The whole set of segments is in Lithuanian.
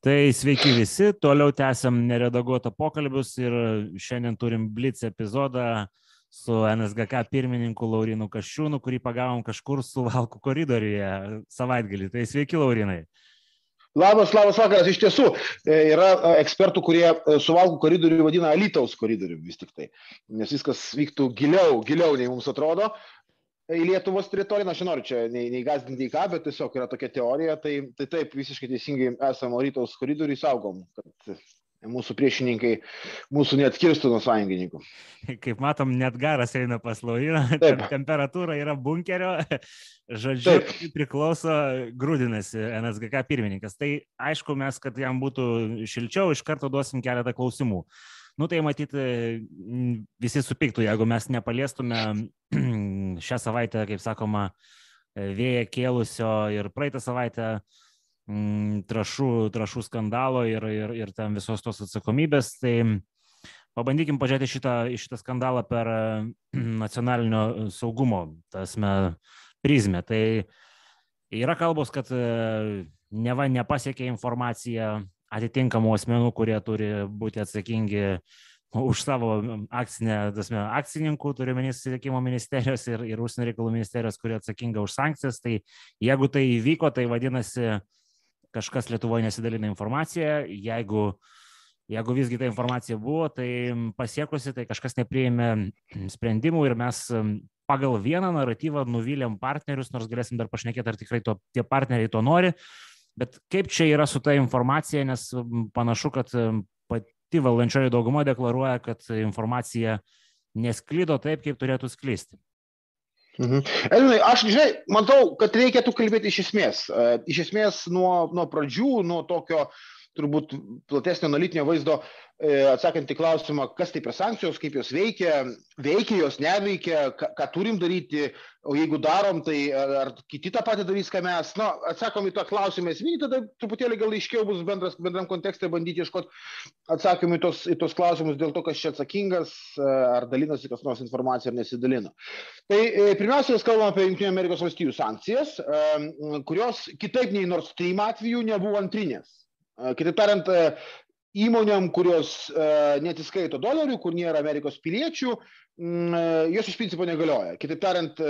Tai sveiki visi, toliau tęsiam neredaguotą pokalbius ir šiandien turim Blitz epizodą su NSGK pirmininku Laurinu Kaščiūnu, kurį pagavom kažkur su Valkų koridoriuje savaitgalį. Tai sveiki, Laurinai. Labas, labas vakaras. Iš tiesų, e, yra e, ekspertų, kurie e, suvalgų koridorių vadina Alitaus koridorių vis tik tai. Nes viskas vyktų giliau, giliau nei mums atrodo į Lietuvos teritoriją, na, aš nenoriu čia nei, nei gazdinti į ką, bet tiesiog yra tokia teorija, tai, tai taip visiškai teisingai esame rytaus koridorių saugom, kad mūsų priešininkai mūsų neatskirstų nuo sąjungininkų. Kaip matom, net garas eina pas Lauriną, temperatūra yra bunkerio, žodžiu, Taip. priklauso grūdinasi NSGK pirmininkas. Tai aišku, mes, kad jam būtų šilčiau, iš karto duosim keletą klausimų. Nu tai matyti, visi supyktų, jeigu mes nepaliestume šią savaitę, kaip sakoma, vėją kėlusio ir praeitą savaitę m, trašų, trašų skandalo ir, ir, ir ten visos tos atsakomybės. Tai pabandykim pažiūrėti šitą, šitą skandalą per nacionalinio saugumo tasme, prizmę. Tai yra kalbos, kad neva nepasiekė informacija atitinkamų asmenų, kurie turi būti atsakingi už savo akcinę, tasme, akcininkų, turiu menys susisiekimo ministerijos ir, ir užsienio reikalų ministerijos, kurie atsakinga už sankcijas. Tai jeigu tai įvyko, tai vadinasi, kažkas Lietuvoje nesidalina informacija. Jeigu, jeigu visgi ta informacija buvo, tai pasiekusi, tai kažkas nepriėmė sprendimų ir mes pagal vieną naratyvą nuvylėm partnerius, nors galėsim dar pašnekėti, ar tikrai to, tie partneriai to nori. Bet kaip čia yra su ta informacija, nes panašu, kad pati valdančioji dauguma deklaruoja, kad informacija nesklydo taip, kaip turėtų sklysti. Mhm. Edvinai, aš, žinai, matau, kad reikėtų kalbėti iš esmės. E, iš esmės nuo, nuo pradžių, nuo tokio turbūt platesnio analitinio vaizdo, E, atsakant į klausimą, kas tai per sankcijos, kaip jos veikia, veikia jos, neveikia, ką, ką turim daryti, o jeigu darom, tai ar, ar kiti tą patį darys, ką mes. Na, atsakom į tą klausimą esminį, tada truputėlį gal aiškiau bus bendras, bendram kontekste bandyti ieškoti atsakymų į tos, į tos klausimus dėl to, kas čia atsakingas, e, ar dalinosi kas nors informacija, ar nesidalino. Tai e, pirmiausia, mes kalbame apie Junktinių Amerikos valstybių sankcijas, kurios kitaip nei Nord Stream atveju nebuvo antrinės. Kitaip tariant, įmonėm, kurios uh, netiskaito dolerių, kur nėra Amerikos piliečių, mm, uh, jos iš principo negalioja. Kitaip tariant,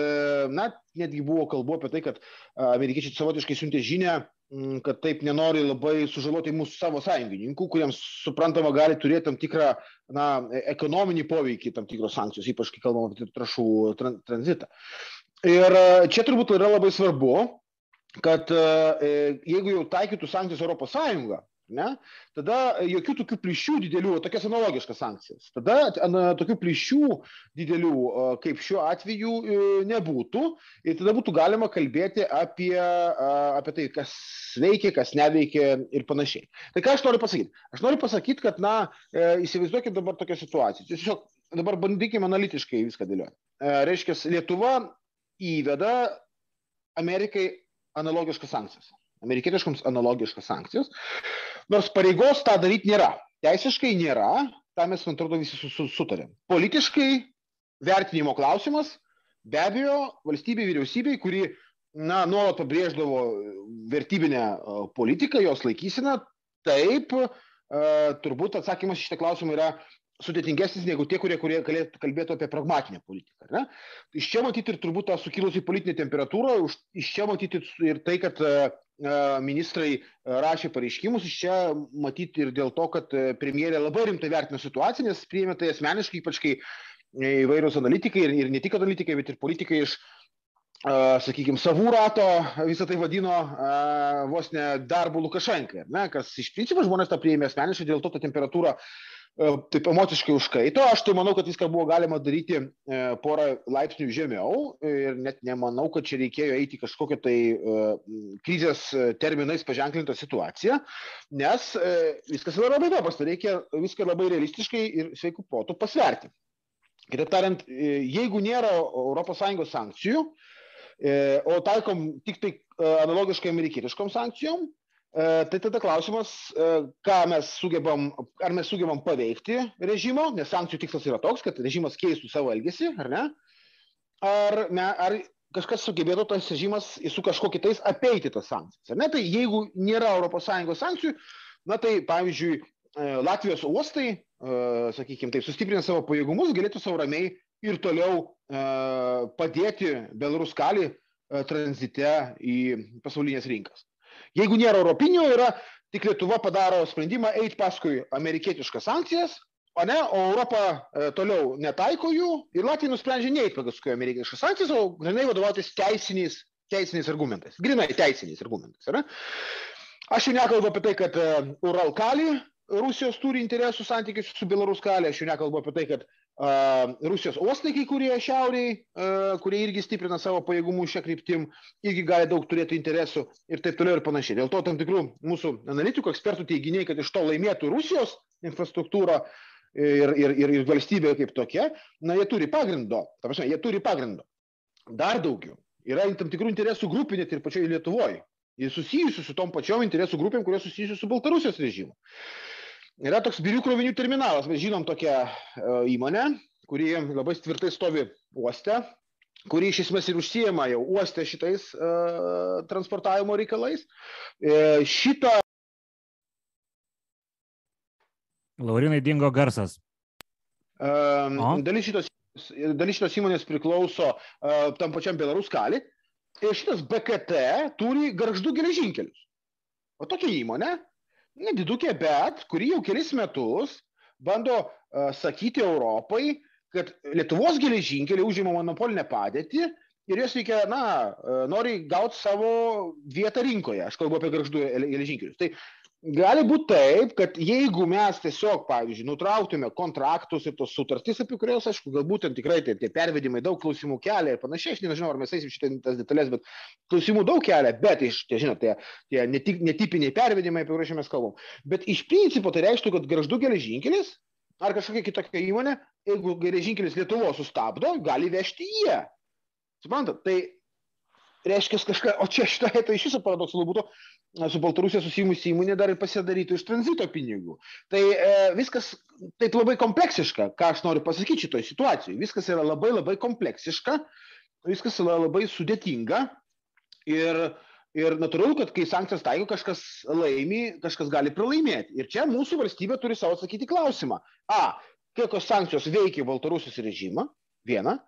na, netgi buvo kalbu apie tai, kad amerikiečiai savotiškai siuntė žinę, um, kad taip nenori labai sužaloti mūsų savo sąjungininkų, kuriems suprantama gali turėti tam tikrą na, ekonominį poveikį, tam tikros sankcijos, ypač kai kalbam apie trašų tran tranzitą. Ir čia turbūt yra labai svarbu, kad uh, jeigu jau taikytų sankcijas Europos Sąjunga, Ne? Tada jokių tokių plyšių didelių, tokias analogiškas sankcijas. Tada na, tokių plyšių didelių, kaip šiuo atveju, e, nebūtų. Ir tada būtų galima kalbėti apie, apie tai, kas veikia, kas neveikia ir panašiai. Tai ką aš noriu pasakyti? Aš noriu pasakyti, kad, na, e, įsivaizduokit dabar tokią situaciją. Tiesiog dabar bandykime analitiškai viską dėlioti. E, reiškia, Lietuva įveda Amerikai analogiškas sankcijas amerikietiškoms analogiškas sankcijas, nors pareigos tą daryti nėra. Teisiškai nėra, tą mes, man atrodo, visi sutarėm. Politiškai vertinimo klausimas, be abejo, valstybė vyriausybei, kuri na, nuolat pabrėždavo vertybinę politiką, jos laikysiną, taip, turbūt atsakymas šitą klausimą yra sudėtingesnis negu tie, kurie, kurie galėtų kalbėti apie pragmatinę politiką. Ne? Iš čia matyti ir turbūt tą sukilusi politinė temperatūra, iš čia matyti ir tai, kad ministrai rašė pareiškimus, iš čia matyti ir dėl to, kad premjerė labai rimtai vertino situaciją, nes priėmė tai asmeniškai, ypač kai įvairūs analitikai ir, ir ne tik analitikai, bet ir politikai iš sakykime, savų rato visą tai vadino vos ne darbų Lukašenkai, ne, kas iš principo žmonės tą priėmė asmeniškai, dėl to ta temperatūra uh, taip emociškai užkaito. Aš tai manau, kad viską buvo galima daryti uh, porą laipsnių žemiau ir net nemanau, kad čia reikėjo eiti kažkokią tai krizės terminais paženklintą situaciją, nes viskas yra labai paprasta, reikia viską labai realistiškai ir sveikų protų pasverti. Kitaip tariant, jeigu nėra ES sankcijų, E, o taikom tik tai e, analogiškai amerikietiškom sankcijom, e, tai tada klausimas, ką mes sugebam, ar mes sugebam paveikti režimo, nes sankcijų tikslas yra toks, kad režimas keistų savo elgesį, ar ne? Ar, ne, ar kažkas sugebėtų tas režimas su kažkuo kitais apeiti tas sankcijas. Ne? Tai jeigu nėra ES sankcijų, Na tai, pavyzdžiui, Latvijos uostai, sakykime, taip, sustiprinę savo pajėgumus, galėtų savo ramiai ir toliau padėti Belaruskalį tranzite į pasaulinės rinkas. Jeigu nėra europinio, yra tik Lietuva padaro sprendimą eiti paskui amerikietiškas sankcijas, o ne, o Europa e, toliau netaiko jų ir Latvija nusprendžia neiti paskui amerikietiškas sankcijas, o grinai vadovautis teisiniais, teisiniais argumentais. Grinai teisiniais argumentais. Yra? Aš jau nekalbu apie tai, kad e, Uralkali Rusijos turi interesų santykius su Belaruskalė, aš jau nekalbu apie tai, kad Rusijos uostai, kai kurie šiauriai, kurie irgi stiprina savo pajėgumų šią kryptim, irgi gali daug turėti interesų ir taip toliau ir panašiai. Dėl to tam tikrų mūsų analitikų, ekspertų teiginiai, kad iš to laimėtų Rusijos infrastruktūra ir, ir, ir, ir valstybė kaip tokia, na, jie turi pagrindo. Ta prasme, jie turi pagrindo. Dar daugiau. Yra tam tikrų interesų grupė net ir pačioje Lietuvoje. Susijusių su tom pačiom interesų grupėm, kurios susijusių su Baltarusijos režimu. Yra toks birių krovinių terminalas, mes žinom tokią e, įmonę, kuri labai tvirtai stovi uoste, kuri iš esmės ir užsijama jau uoste šitais uh, transportavimo reikalais. E, šitą. Laurinai dingo garsas. Um, dalis, šitos, dalis šitos įmonės priklauso uh, tam pačiam Belaruskali. Ir šitas BKT turi garždų geležinkelius. O tokia įmonė nedidukė, bet kuri jau kelis metus bando uh, sakyti Europai, kad Lietuvos geležinkeliai užima monopolinę padėtį ir jos reikia, na, nori gauti savo vietą rinkoje. Aš kalbu apie garždų geležinkelius. Tai gali būti taip, kad jeigu mes tiesiog, pavyzdžiui, nutrauktume kontraktus ir tos sutartys, apie kurias, aišku, galbūt ten tikrai tie, tie pervedimai daug klausimų kelia ir panašiai, aš nežinau, ar mes eisim šitą tas detalės, bet klausimų daug kelia, bet iš, tie, žinot, tie, tie netipiniai pervedimai, apie kuriuos mes kalbam. Bet iš principo tai reikštų, kad graždu geležinkelis ar kažkokia kitokia įmonė, jeigu geležinkelis Lietuvos sustabdo, gali vežti jie. Suprantat, tai reiškia kažką, o čia šitoje tai iš viso paradoksalu būtų, su Baltarusija susijimusi įmonė dar ir pasidarytų iš tranzito pinigų. Tai e, viskas taip labai kompleksiška, ką aš noriu pasakyti šitoje situacijoje. Viskas yra labai labai kompleksiška, viskas yra labai sudėtinga ir, ir natūralu, kad kai sankcijas taiko, kažkas laimi, kažkas gali pralaimėti. Ir čia mūsų valstybė turi savo atsakyti klausimą. A, kokios sankcijos veikia Baltarusijos režimą, viena,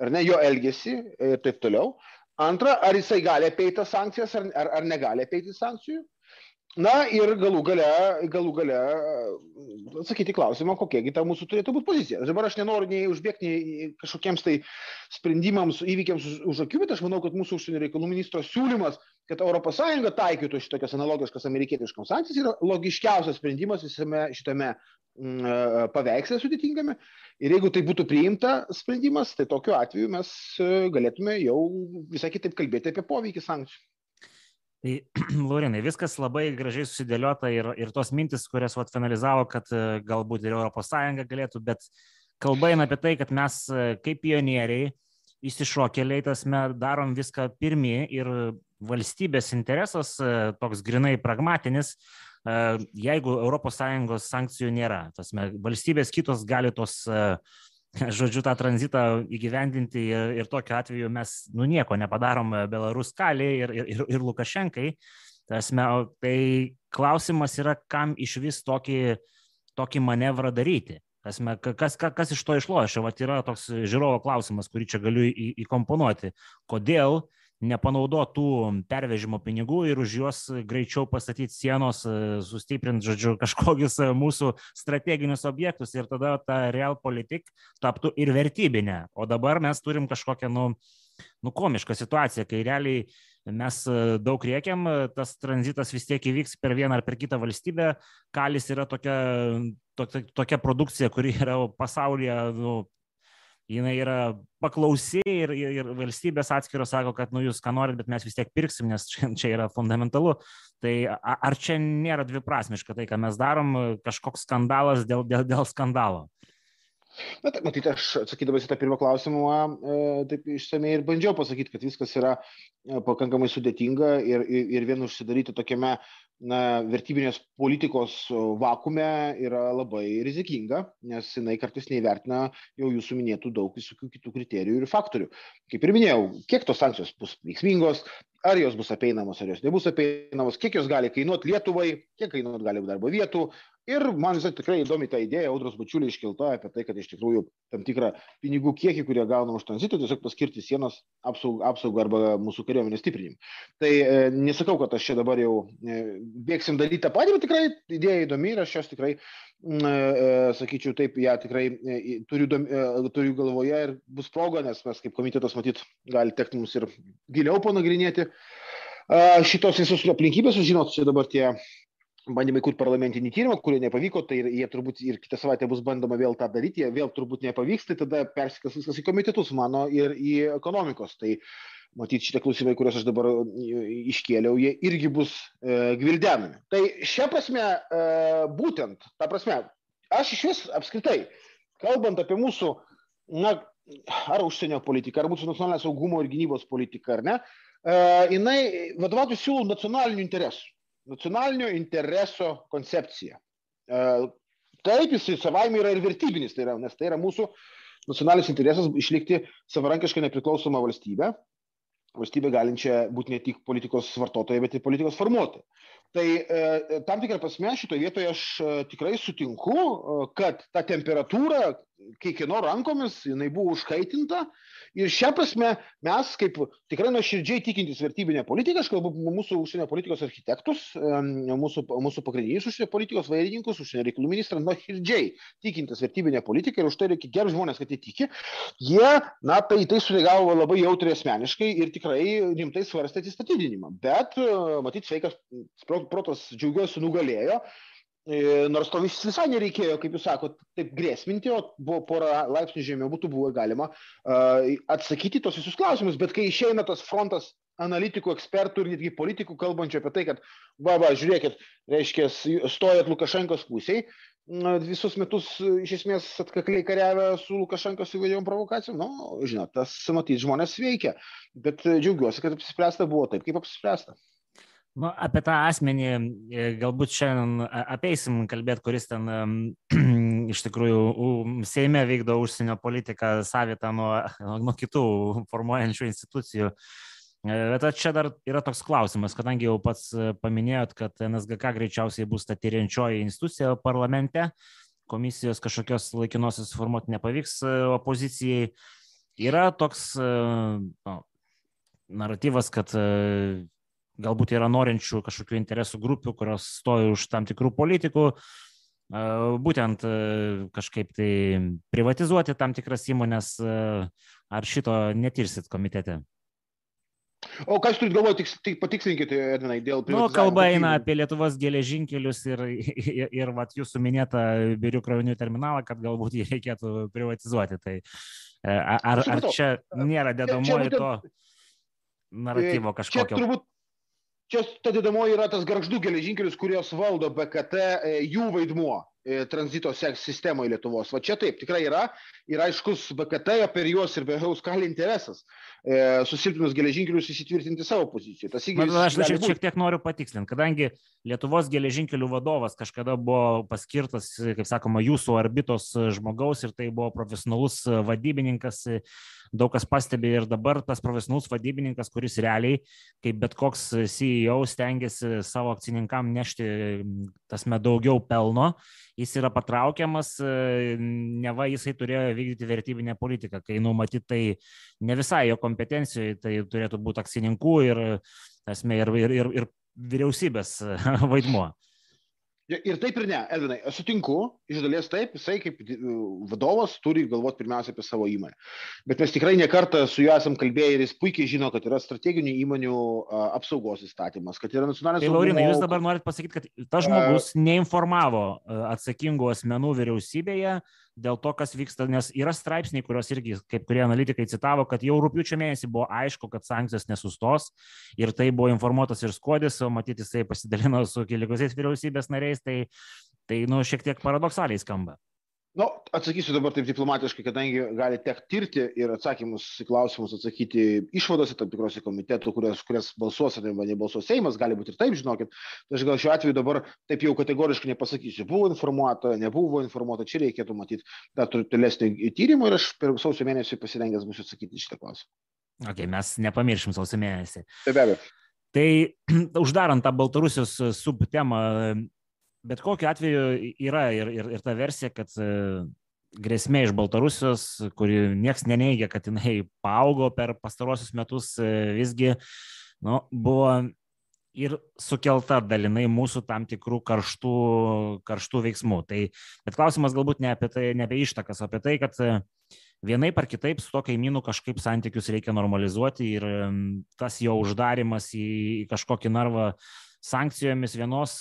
ar ne jo elgesį ir taip toliau. Antra, ar jisai gali apeiti tas sankcijas ar, ar, ar negali apeiti sankcijų. Na ir galų gale, galų gale atsakyti klausimą, kokiegi ta mūsų turėtų būti pozicija. Dabar aš nenoriu nei užbėgti nei kažkokiems tai sprendimams, įvykiams už, už akių, bet aš manau, kad mūsų užsienio reikalų ministro siūlymas, kad ES taikytų šitokias analogiškas amerikietiškams sankcijas, yra logiškiausias sprendimas visame šitame Mm, e, paveikslą sudėtingame. Ir jeigu tai būtų priimta sprendimas, tai tokiu atveju mes e, galėtume jau visai kitaip kalbėti apie poveikį sankcijų. Tai, Laurinai, viskas labai gražiai susidėliota ir, ir tos mintis, kurias vat, finalizavo, kad e, galbūt ir ES galėtų, bet kalba eina apie tai, kad mes kaip pionieriai, įsišokėliai, tas mes darom viską pirmie ir valstybės interesas, toks grinai pragmatinis, jeigu ES sankcijų nėra. Tasme, valstybės kitos gali tos, žodžiu, tą tranzitą įgyvendinti ir, tokiu atveju mes nu, nieko nepadarom Belarus kaliai ir, ir, ir Lukašenkai. Tasme, tai klausimas yra, kam iš vis tokį, tokį manevrą daryti. Tasme, kas, kas, kas iš to išlošia? Vat yra toks žiūrovo klausimas, kurį čia galiu įkomponuoti. Kodėl uh, nepanaudotų pervežimo pinigų ir už juos greičiau pastatyti sienos, e, sustiprinti, žodžiu, kažkokius e, mūsų strateginius objektus ir tada ta real politik taptų ir vertybinė. O dabar mes turim kažkokią, nu, nu komišką situaciją, kai realiai mes e, daug riekiam, tas tranzitas vis tiek įvyks per vieną ar per kitą valstybę. Kalis yra tokia, tokia, tokia produkcija, kuri yra pasaulyje nu, jinai yra paklausi ir, ir, ir valstybės atskiros sako, kad nu jūs ką norit, bet mes vis tiek pirksim, nes čia, čia yra fundamentalu. Tai ar čia nėra dviprasmiška tai, ką mes darom, kažkoks skandalas dėl, dėl, dėl skandalo? Na, tai matyt, aš atsakydamas į tą pirmą klausimą, e, taip išsamei ir bandžiau pasakyti, kad viskas yra e, pakankamai sudėtinga ir, ir, ir vien užsidaryti tokiame na, vertybinės politikos vakume yra labai rizikinga, nes jinai kartais neįvertina jau jūsų minėtų daug visokių kitų kriterijų ir faktorių. Kaip ir minėjau, kiek tos sankcijos bus veiksmingos, ar jos bus apeinamos, ar jos nebus apeinamos, kiek jos gali kainuoti Lietuvai, kiek kainuoti gali darbo vietų, Ir man visai tikrai įdomi ta idėja, audros bačiulė iškelta apie tai, kad iš tikrųjų tam tikrą pinigų kiekį, kurie gauna už tranzitą, tiesiog paskirti sienos apsaugą, apsaugą arba mūsų kariuomenės stiprinimą. Tai e, nesakau, kad aš čia dabar jau e, bėgsim daryti tą patį, bet tikrai idėja įdomi ir aš jos tikrai, e, e, sakyčiau, taip, ją tikrai e, turiu, e, turiu galvoje ir bus proga, nes mes kaip komitetas matyt gali tekti mums ir giliau panagrinėti. Šitos visos aplinkybės, žinot, čia dabar tie bandymai kurti parlamentinį tyrimą, kurie nepavyko, tai jie turbūt ir kitą savaitę bus bandoma vėl tą daryti, jie vėl turbūt nepavyks, tai tada persikas viskas į komitetus mano ir į ekonomikos. Tai matyti šitie klausimai, kuriuos aš dabar iškėliau, jie irgi bus e, gvildenami. Tai šią prasme, e, būtent, ta prasme, aš iš vis apskritai, kalbant apie mūsų, na, ar užsienio politiką, ar mūsų nacionalinio saugumo ir gynybos politiką, ar ne, e, jinai vadovautų siūlų nacionalinių interesų nacionalinio intereso koncepcija. E, taip, jis savaime yra ir vertybinis, tai yra, nes tai yra mūsų nacionalinis interesas išlikti savarankiškai nepriklausomą valstybę, valstybė galinčia būti ne tik politikos vartotoja, bet ir politikos formuotoja. Tai e, tam tikrą prasme šitoje vietoje aš e, tikrai sutinku, e, kad ta temperatūra, kiekvieno rankomis, jinai buvo užkaitinta. Ir šią prasme mes, kaip tikrai nuoširdžiai tikintis vertybinę politiką, aš kalbu mūsų užsienio politikos architektus, mūsų, mūsų pagrindinius užsienio politikos vairininkus, užsienio reikalų ministrą, nuoširdžiai tikintis vertybinę politiką ir už tai reikia gerų žmonės, kad jie tiki, jie, na, tai tai sureagavo labai jautriai asmeniškai ir tikrai rimtai svarstė atsistatydinimą. Bet, matyt, sveikas protas džiaugiuosi nugalėjo. E, nors to vis, visai nereikėjo, kaip jūs sakote, taip grėsminti, o buvo pora laipsnių žemiau būtų buvo galima uh, atsakyti tos visus klausimus, bet kai išeina tas frontas analitikų, ekspertų ir netgi politikų kalbančių apie tai, kad, va, va, žiūrėkit, reiškia, stojat Lukašenkos pusiai, visus metus iš esmės atkakliai kariavę su Lukašenkos įvairiom provokacijom, nu, žinot, tas, matyt, žmonės veikia, bet džiaugiuosi, kad apsispręsta buvo taip, kaip apsispręsta. Nu, apie tą asmenį e, galbūt šiandien apeisim kalbėti, kuris ten iš tikrųjų Seime vykdo užsienio politiką savitą nuo, nuo kitų formuojančių institucijų. E, bet čia dar yra toks klausimas, kadangi jau pats e, paminėjot, kad NSGK greičiausiai bus ta tyriančioji institucija parlamente, komisijos kažkokios laikinosios formuoti nepavyks opozicijai. Yra toks nu, naratyvas, kad galbūt yra norinčių kažkokių interesų grupių, kurios stoja už tam tikrų politikų, būtent kažkaip tai privatizuoti tam tikras įmonės, ar šito netirsit komitete? O ką jūs turite galvoje, tik, tik patikslinkite, Edvinai, dėl privatizavimo? Nu, kalba eina apie Lietuvos geležinkelius ir, ir, ir, vat, jūsų minėtą birių krovinių terminalą, kad galbūt jį reikėtų privatizuoti. Tai ar, ar čia nėra dedamoji to naratyvo kažkokio? Čia turbūt, čia ta dedamoji yra tas garždų geležinkelius, kurios valdo BKT, e, jų vaidmuo tranzito sistemoje Lietuvos. Va čia taip, tikrai yra. Ir aiškus BKT, per juos ir BHU skali interesas e, susilpinus geležinkelius įsitvirtinti savo poziciją. Tas įgis, aš šiek, šiek tiek noriu patikslinti, kadangi Lietuvos geležinkelių vadovas kažkada buvo paskirtas, kaip sakoma, jūsų orbitos žmogaus ir tai buvo profesionalus vadybininkas daug kas pastebi ir dabar tas profesionalus vadybininkas, kuris realiai, kaip bet koks CEO, stengiasi savo akcininkam nešti tasme daugiau pelno, jis yra patraukiamas, neva jisai turėjo vykdyti vertybinę politiką, kai numatyti tai ne visai jo kompetencijoje, tai turėtų būti akcininkų ir, tasme, ir, ir, ir, ir vyriausybės vaidmuo. Ir taip ir ne, Elvinai, aš sutinku, iš dalies taip, jisai kaip vadovas turi galvoti pirmiausia apie savo įmonę. Bet mes tikrai nekartą su juo esam kalbėję ir jis puikiai žino, kad yra strateginių įmonių apsaugos įstatymas, kad yra nacionalinis. Tai Laurinai, jūs dabar norit pasakyti, kad tas žmogus neinformavo atsakingų asmenų vyriausybėje dėl to, kas vyksta, nes yra straipsniai, kuriuos irgi, kaip kurie analitikai citavo, kad jau rūpiučio mėnesį buvo aišku, kad sankcijos nesustos ir tai buvo informuotas ir Skodis, o matyti jisai pasidalino su kilikusiais vyriausybės nariais, tai, tai nu, šiek tiek paradoksaliai skamba. Nu, atsakysiu dabar taip diplomatiškai, kadangi gali tek tirti ir atsakymus į klausimus atsakyti išvadose tam tikrose komitetų, kurias, kurias balsuos ar nebalsuos Seimas, gali būti ir taip, žinokit. Tai aš gal šiuo atveju dabar taip jau kategoriškai nepasakysiu, buvo informuota, nebuvo informuota, čia reikėtų matyti dar tolesnį tyrimą ir aš per sausio mėnesį pasirengęs būsiu atsakyti šitą klausimą. Ok, mes nepamiršim sausio mėnesį. Tai be abejo. Tai uždarant tą Baltarusijos subtemą, bet kokiu atveju yra ir, ir, ir ta versija, kad e, grėsmė iš Baltarusijos, kuri nieks neneigia, kad jinai paaugo per pastarosius metus, e, visgi nu, buvo ir sukelta dalinai mūsų tam tikrų karštų, karštų veiksmų. Tai, bet klausimas galbūt ne apie tai, ne apie ištakas, o apie tai, kad e, vienaip ar kitaip su to kaimynu kažkaip santykius reikia normalizuoti ir tas jo uždarimas į kažkokį narvą sankcijomis vienos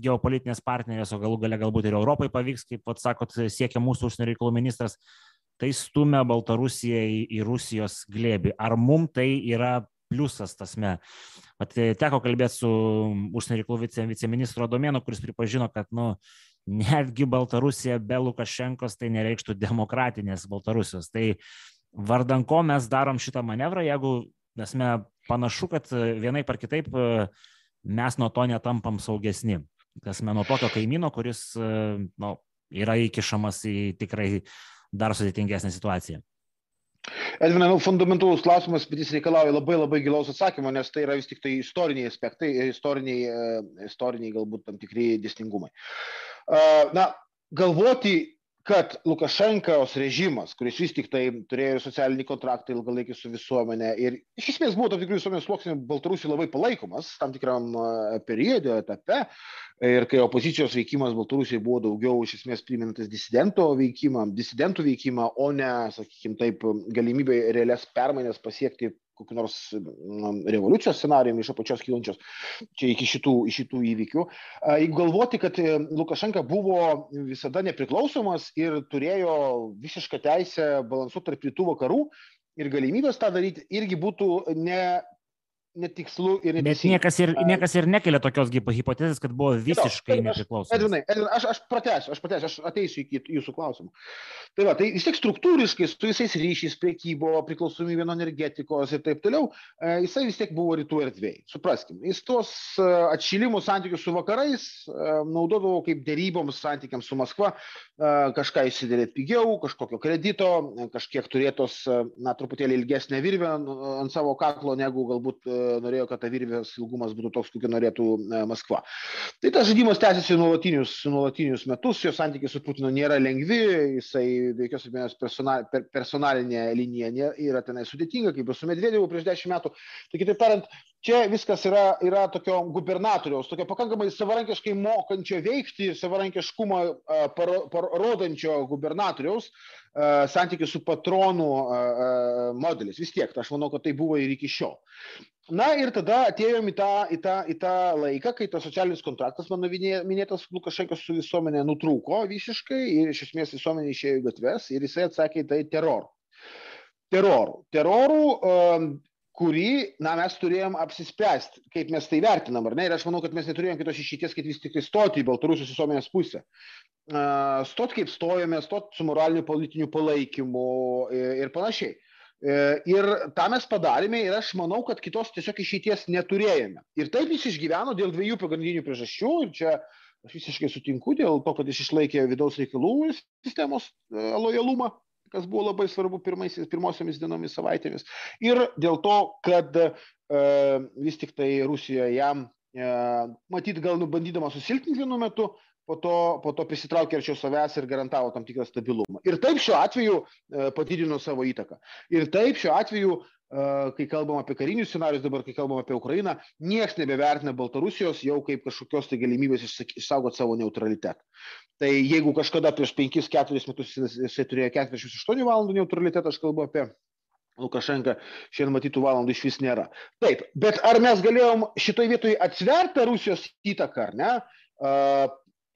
geopolitinės partnerės, o galų gale galbūt ir Europai pavyks, kaip pat sakot, siekia mūsų užsienio reikalų ministras, tai stumia Baltarusiją į, į Rusijos glėbį. Ar mums tai yra pliusas tasme? At, e, teko kalbėti su užsienio reikalų vice, viceministro Domėnu, kuris pripažino, kad nu, netgi Baltarusija be Lukašenkos tai nereikštų demokratinės Baltarusijos. Tai vardan ko mes darom šitą manevrą, jeigu mes panašu, kad vienaip ar kitaip uh, mes nuo to netampam saugesni. Kas nuo tokio kaimyno, kuris nu, yra įkišamas į tikrai dar sudėtingesnę situaciją. Edvinai, nu, fundamentalus klausimas, bet jis reikalauja labai labai gilaus atsakymo, nes tai yra vis tik tai istoriniai aspektai, istoriniai, e, istoriniai galbūt tam tikri distingumai. Na, galvoti kad Lukašenkos režimas, kuris vis tik tai turėjo socialinį kontraktą ilgalaikį su visuomenė ir iš esmės buvo tam tikrų visuomenės sluoksnių Baltarusių labai palaikomas tam tikram periode, etape. Ir kai opozicijos veikimas Baltarusijai buvo daugiau iš esmės priminantis disidento veikimą, disidentų veikimą, o ne, sakykime taip, galimybė realias permainas pasiekti kokiu nors na, revoliucijos scenarijumi iš apačios kylančios čia iki šitų, šitų įvykių. Jeigu galvoti, kad e, Lukašenka buvo visada nepriklausomas ir turėjo visišką teisę balansuoti tarp rytų vakarų ir galimybės tą daryti, irgi būtų ne netikslu ir neteisinga. Bet niekas ir, niekas ir nekelia tokios hipotezės, kad buvo visiškai no, nepriklausomas. Edvinai, Edvinai, aš, aš pratęsiu, aš pratęsiu, aš ateisiu iki jūsų klausimų. Tai va, tai vis tiek struktūriškai su visais ryšiais, priekybo, priklausomybė nuo energetikos ir taip toliau, e, jisai vis tiek buvo rytų erdvėjai. Supraskim, jis tuos e, atšilimus santykius su vakarais e, naudodavo kaip dėryboms santykiams su Maskva, kažką įsidėlėti pigiau, kažkokio kredito, kažkiek turėtos, na, truputėlį ilgesnę virvę ant savo kaklo, negu galbūt norėjo, kad ta virvės ilgumas būtų toks, kokį norėtų e, Maskva. Tai tas žaidimas tęsiasi nuolatinius, nuolatinius metus, jo santykiai su Putinu nėra lengvi, jisai be jokios abejonės personal, per, personalinė linija yra tenai sudėtinga, kaip ir su Medvedevu prieš dešimt metų. Tai kitaip tariant, čia viskas yra, yra tokio gubernatoriaus, tokio pakankamai savarankiškai mokančio veikti ir savarankiškumą uh, parodančio gubernatoriaus uh, santykių su patronų uh, modelis. Vis tiek, aš manau, kad tai buvo ir iki šiol. Na ir tada atėjom į tą, į tą, į tą laiką, kai tas socialinis kontraktas, mano minėtas Lukašenkos su visuomenė nutrūko visiškai ir iš esmės visuomenė išėjo į gatves ir jisai atsakė į tai terorų. Terorų. Terorų, um, kurį, na, mes turėjom apsispręsti, kaip mes tai vertinam, ar ne? Ir aš manau, kad mes neturėjom kitos išeities, kad vis tik tai stoti į Baltarusijos visuomenės pusę. Uh, stot kaip stojame, stot su moraliniu politiniu palaikymu ir panašiai. E, ir tą mes padarėme ir aš manau, kad kitos tiesiog išeities neturėjome. Ir taip jis išgyveno dėl dviejų pagrindinių priežasčių. Ir čia aš visiškai sutinku dėl to, kad jis išlaikė vidaus reikalų sistemos e, lojalumą, kas buvo labai svarbu pirmosiomis dienomis, savaitėmis. Ir dėl to, kad e, vis tik tai Rusija jam, e, matyt, gal nubandydama susilpninti vienu metu, po to, po to prisitraukė arčiau savęs ir garantavo tam tikrą stabilumą. Ir taip šiuo atveju e, padidino savo įtaką. Ir taip šiuo atveju, e, kai kalbam apie karinius scenarius, dabar kai kalbam apie Ukrainą, niekas nebevertina Baltarusijos jau kaip kažkokios tai galimybės išsaugoti savo neutralitetą. Tai jeigu kažkada prieš 5-4 metus jisai turėjo 48 valandų neutralitetą, aš kalbu apie Lukašenka šiandien matytų valandų iš vis nėra. Taip, bet ar mes galėjom šitoj vietoj atsverti Rusijos įtaką, ar ne?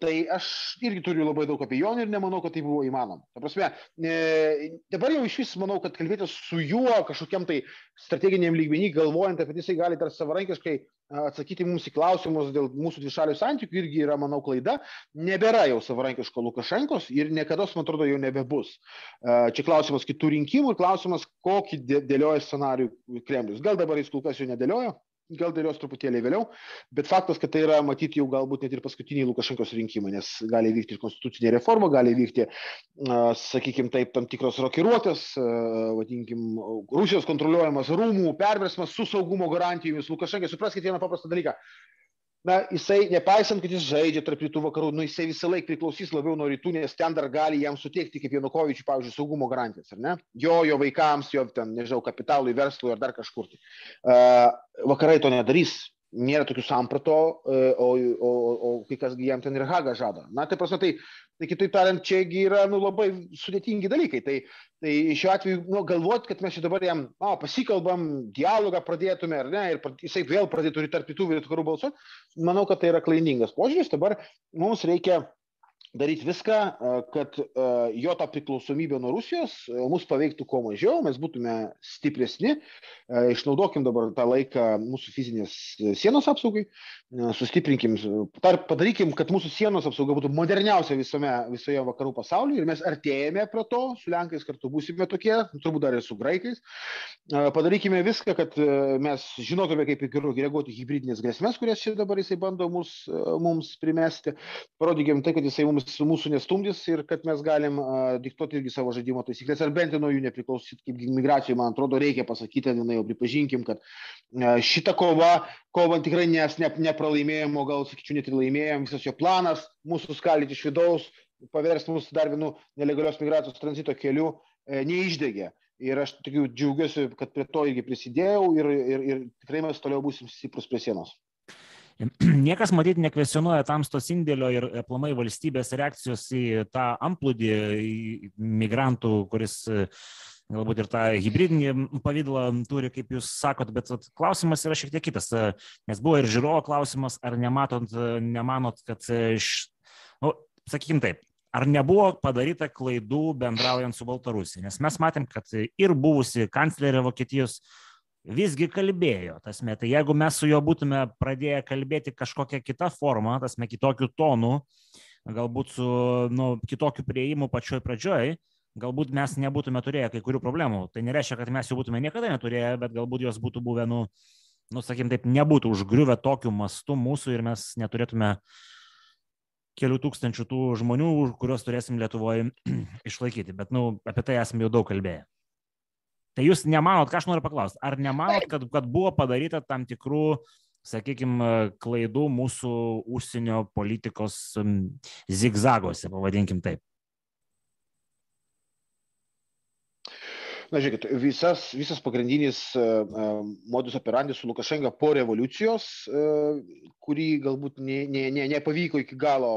Tai aš irgi turiu labai daug abejonių ir nemanau, kad tai buvo įmanoma. Ta prasme, e, dabar jau iš vis manau, kad kalbėti su juo kažkokiam tai strateginiam lygmenį, galvojant apie tai, jisai gali dar savarankiškai atsakyti mums į klausimus dėl mūsų dvišalių santykių, irgi yra, manau, klaida. Nebėra jau savarankiško Lukašenkos ir niekada, man atrodo, jau nebebus. Čia klausimas kitų rinkimų ir klausimas, kokį dėlioja scenarių Kremlius. Gal dabar jis kol kas jau nedėlioja, gal dėlios truputėlį vėliau, bet faktas, kad tai yra matyti jau galbūt net ir paskutiniai Lukašenkos rinkimai, nes gali vykti ir konstitucinė reforma, gali vykti, sakykime, taip, tam tikros rokiruotės, vadinkim, Rusijos kontroliuojamas rūmų perversmas su saugumo garantijomis. Lukašenkai, supraskite vieną paprastą dalyką na jisai nepaisant kad jis žaidžia tarp rytų vakarų nu jisai visąlaik priklausys labiau nuo rytų nes ten dar gali jam suteikti kaip janukovyčiui pavyzdžiui saugumo garantijas ar ne? Jo jo vaikams jo ten nežinau kapitalui verslui ar dar kažkur tai. A, vakarai to nedarys nėra tokių samprato o o o kai kas jam ten ir hagą žada. Na tai prasme tai tai kitaip tariant čia gi yra nu labai sudėtingi dalykai. Tai tai šiuo atveju nu galvot kad mes čia dabar jam a pasikalbam dialogą pradėtume ar ne ir jisai vėl pradėtų tarp rytų ir vakarų balsuot manau kad tai yra klaidingas požiūris. Dabar mums reikia daryti viską, kad jo ta priklausomybė nuo Rusijos mus paveiktų kuo mažiau, mes būtume stipresni, išnaudokim dabar tą laiką mūsų fizinės sienos apsaugai, sustiprinkim, padarykim, kad mūsų sienos apsauga būtų moderniausia visame, visoje vakarų pasaulyje ir mes artėjame prie to, su Lenkais kartu būsime tokie, turbūt dar ir su Graikais. Padarykime viską, kad mes žinotume, kaip reaguoti hybridinės grėsmės, kurias čia dabar jisai bando mus, mums primesti. Parodykim tai, kad jisai mums mūsų nestumdys ir kad mes galim uh, diktuoti irgi savo žaidimo taisyklės, ar bent jau nuo jų nepriklausyti, kaip migracijai, man atrodo, reikia pasakyti, na jau pripažinkim, kad uh, šita kova, kova tikrai nes ne, nepralaimėjom, o gal, sakyčiau, net ir laimėjom, visas jo planas mūsų skaldyti iš vidaus, paversti mus dar vienu nelegalios migracijos tranzito keliu, uh, neišdegė. Ir aš tikiu, džiaugiuosi, kad prie to irgi prisidėjau ir, ir, ir tikrai mes toliau būsim stiprus prie sienos. Niekas matyt nekvesionuoja tamstos indėlio ir aplamai valstybės reakcijos į tą amplūdį migrantų, kuris e, galbūt ir tą hybridinį pavydalą turi, kaip jūs sakot, bet vat, klausimas yra šiek tiek kitas, e, nes buvo ir žiūrovo klausimas, ar nematot, e, nemanot, kad, š... nu, sakykim taip, ar nebuvo padaryta klaidų bendraujant su Baltarusija, nes mes matėm, kad ir buvusi kanclerė Vokietijos visgi kalbėjo, tasme, tai jeigu mes su juo būtume pradėję kalbėti kažkokią kitą formą, tasme, kitokių tonų, galbūt su nu, kitokiu prieimu pačioj pradžioj, galbūt mes nebūtume turėję kai kurių problemų. Tai nereiškia, kad mes jų būtume niekada neturėję, bet galbūt jos būtų buvę, nu, nu sakykim, taip, nebūtų užgriuvę tokiu mastu mūsų ir mes neturėtume kelių tūkstančių tų žmonių, kuriuos turėsim Lietuvoje išlaikyti. Bet, nu, apie tai esame jau daug kalbėję. Tai jūs nemanot, ką aš noriu paklausti, ar nemanot, kad, kad buvo padaryta tam tikrų, sakykime, klaidų mūsų užsienio politikos zigzagose, pavadinkim taip? Na, žiūrėkit, visas, visas pagrindinis uh, modus operandi su Lukašenka po revoliucijos, uh, kurį galbūt ne, ne, ne, nepavyko iki galo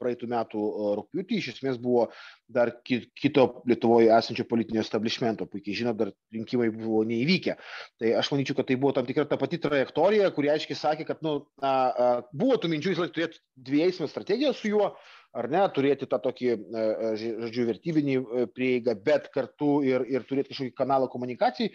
praeitų metų rūpjūtį, iš esmės buvo dar ki, kito Lietuvoje esančio politinio establishmento, puikiai žinot, dar rinkimai buvo neįvykę. Tai aš manyčiau, kad tai buvo tam tikra ta pati trajektorija, kuri aiškiai sakė, kad nu, a, a, buvo tų minčių, jis turėtų dviejų strategiją su juo, ar ne, turėti tą tokį, e, e, žodžiu, vertybinį e, prieigą, bet kartu ir, ir turėti kažkokį kanalą komunikacijai.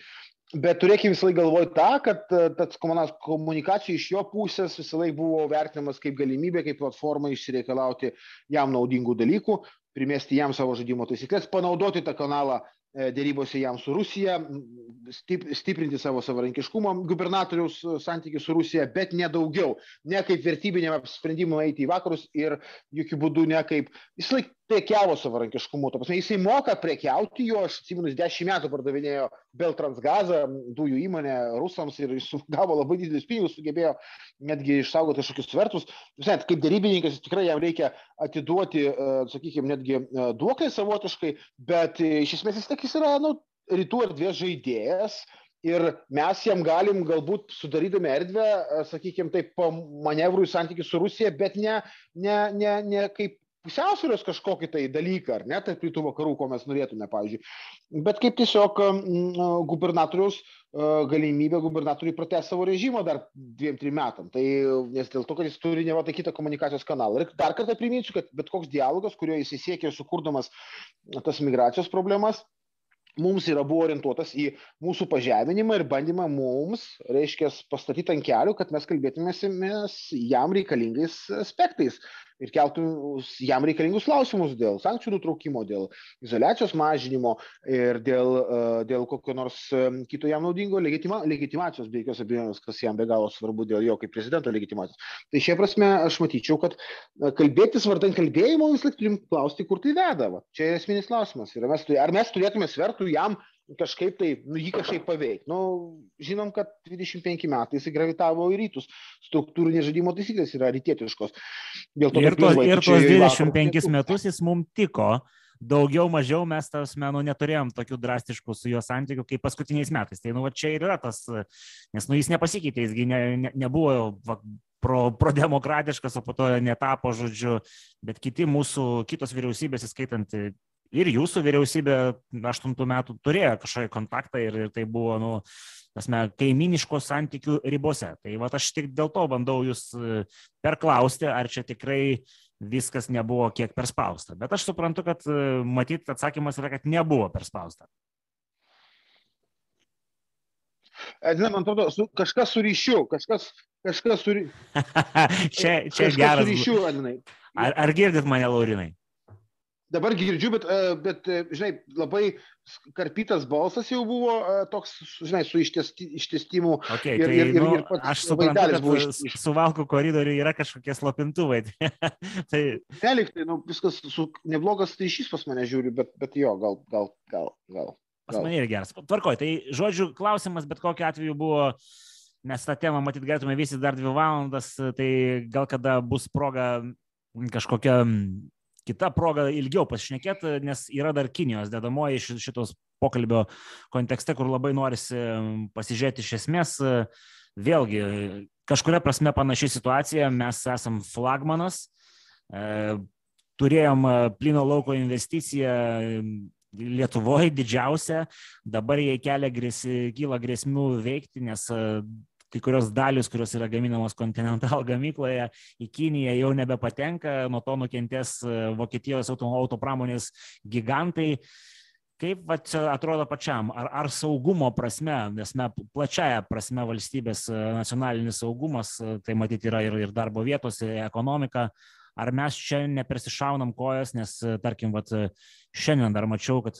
Bet turėkime visą laiką galvoti tą, kad tas komunikacija iš jo pusės visą laiką buvo vertinamas kaip galimybė, kaip platforma išsireikalauti jam naudingų dalykų, primesti jam savo žaidimo taisyklės, panaudoti tą kanalą dėrybose jam su Rusija, stiprinti savo savarankiškumą, gubernatoriaus e, santykių su Rusija, bet ne daugiau, ne kaip vertybiniam sprendimui eiti į vakarus ir jokių būdų ne kaip, jis laik prekiavo savarankiškumu, to prasme, jisai moka prekiauti, jo, aš atsimenu, 10 metų pardavinėjo Beltransgazą, dujų įmonę rusams ir jis gavo labai didelius pinigus, sugebėjo netgi išsaugoti kažkokius svertus. Visai, kaip darybininkas, tikrai jam reikia atiduoti, e, sakykime, netgi duoklę savotiškai, bet iš esmės jis tik jis yra nu, rytų erdvės žaidėjas ir mes jam galim galbūt sudarydami erdvę, sakykime, taip, manevrų į santykių su Rusija, bet ne, ne, ne, ne kaip pusiausvėros kažkokį tai dalyką, ar ne, tarp rytų vakarų, ko mes norėtume, pavyzdžiui, bet kaip tiesiog gubernatoriaus galimybė gubernatoriui pratęsti savo režimą dar dviem, trim metam. Tai nes dėl to, kad jis turi ne va kitą komunikacijos kanalą. Ir dar kartą priminsiu, kad bet koks dialogas, kurio jis įsiekė sukurdamas tas migracijos problemas, mums yra buvo orientuotas į mūsų pažeminimą ir bandymą mums, reiškia, pastatyti ant kelių, kad mes kalbėtumės jam reikalingais aspektais ir keltų jam reikalingus klausimus dėl sankcijų nutraukimo, dėl izolacijos mažinimo ir dėl, e, dėl kokio nors e, kito jam naudingo legitima, legitimacijos, be jokios abejonės, kas jam be galo svarbu dėl jo kaip prezidento legitimacijos. Tai šia prasme aš matyčiau, kad e, kalbėtis vardan kalbėjimo vis laik turim klausti, kur tai veda. Va. Čia yra esminis klausimas. Ar mes, ar mes turėtume svertų jam kažkaip tai, nu, jį kažkaip paveikti. Nu, žinom, kad 25 metai jis gravitavo į rytus. Struktūrinės žaidimo taisyklės yra rytietiškos. To, ir, to, ir tuos 25 metus jis mums tiko. Daugiau mažiau mes tas menų neturėjom tokių drastiškų su juo santykių kaip paskutiniais metais. Tai nu, va, čia ir yra tas, nes nu, jis nepasikeitė, jisgi ne, ne, nebuvo va, pro, prodemokratiškas, o po to netapo žodžiu, bet kiti mūsų, kitos vyriausybės, įskaitant ir jūsų vyriausybė aštuntų metų turėjo kažkokį kontaktą ir, ir tai buvo, nu, tasme, kaiminiškos santykių ribose. Tai va aš tik dėl to bandau jūs e, perklausti, ar čia tikrai viskas nebuvo kiek perspausta. Bet aš suprantu, kad e, matyt atsakymas yra, kad nebuvo perspausta. Edina, man atrodo, su, kažkas su ryšiu, kažkas, kažkas su ryšiu. čia čia kažkas geras. Su ryšiu, Edinai. Ar, ar girdit mane, Laurinai? Dabar girdžiu, bet, e, bet, e, žinai, labai karpytas balsas jau buvo e, toks, žinai, su ištestimu. Okay, ir, tai, ir, ir, nu, ir pats, aš suprantu, kad iš, suvalkų koridorių yra kažkokie slopintuvai. tai... Neliktai, nu, viskas su, neblogas ryšys pas mane žiūri, bet, bet jo, gal, gal, gal. gal. Pas mane ir geras. Tvarkoj, tai žodžiu, klausimas bet kokiu atveju buvo mes tą temą matyt galėtume visi dar dvi valandas, tai gal kada bus proga kažkokia kita proga ilgiau pasišnekėti, nes yra dar Kinijos dedamoji šitos pokalbio kontekste, kur labai norisi pasižiūrėti iš esmės. Vėlgi, kažkuria prasme panaši situacija, mes esam flagmanas, e, turėjom plino lauko investiciją Lietuvoje didžiausia, dabar jai kelia grėsi, kyla grėsmių veikti, nes kai kurios dalis, kurios yra gaminamos Continental gamykloje, į Kiniją jau nebepatenka, nuo to nukentės e, Vokietijos auto, autopramonės gigantai. Kaip va, atrodo pačiam, ar, ar saugumo prasme, nes mes plačiaja prasme valstybės e, nacionalinis saugumas, e, tai matyti yra ir, ir darbo vietos, ir ekonomika, ar mes čia nepersišaunam kojas, nes, tarkim, vat, šiandien dar mačiau, kad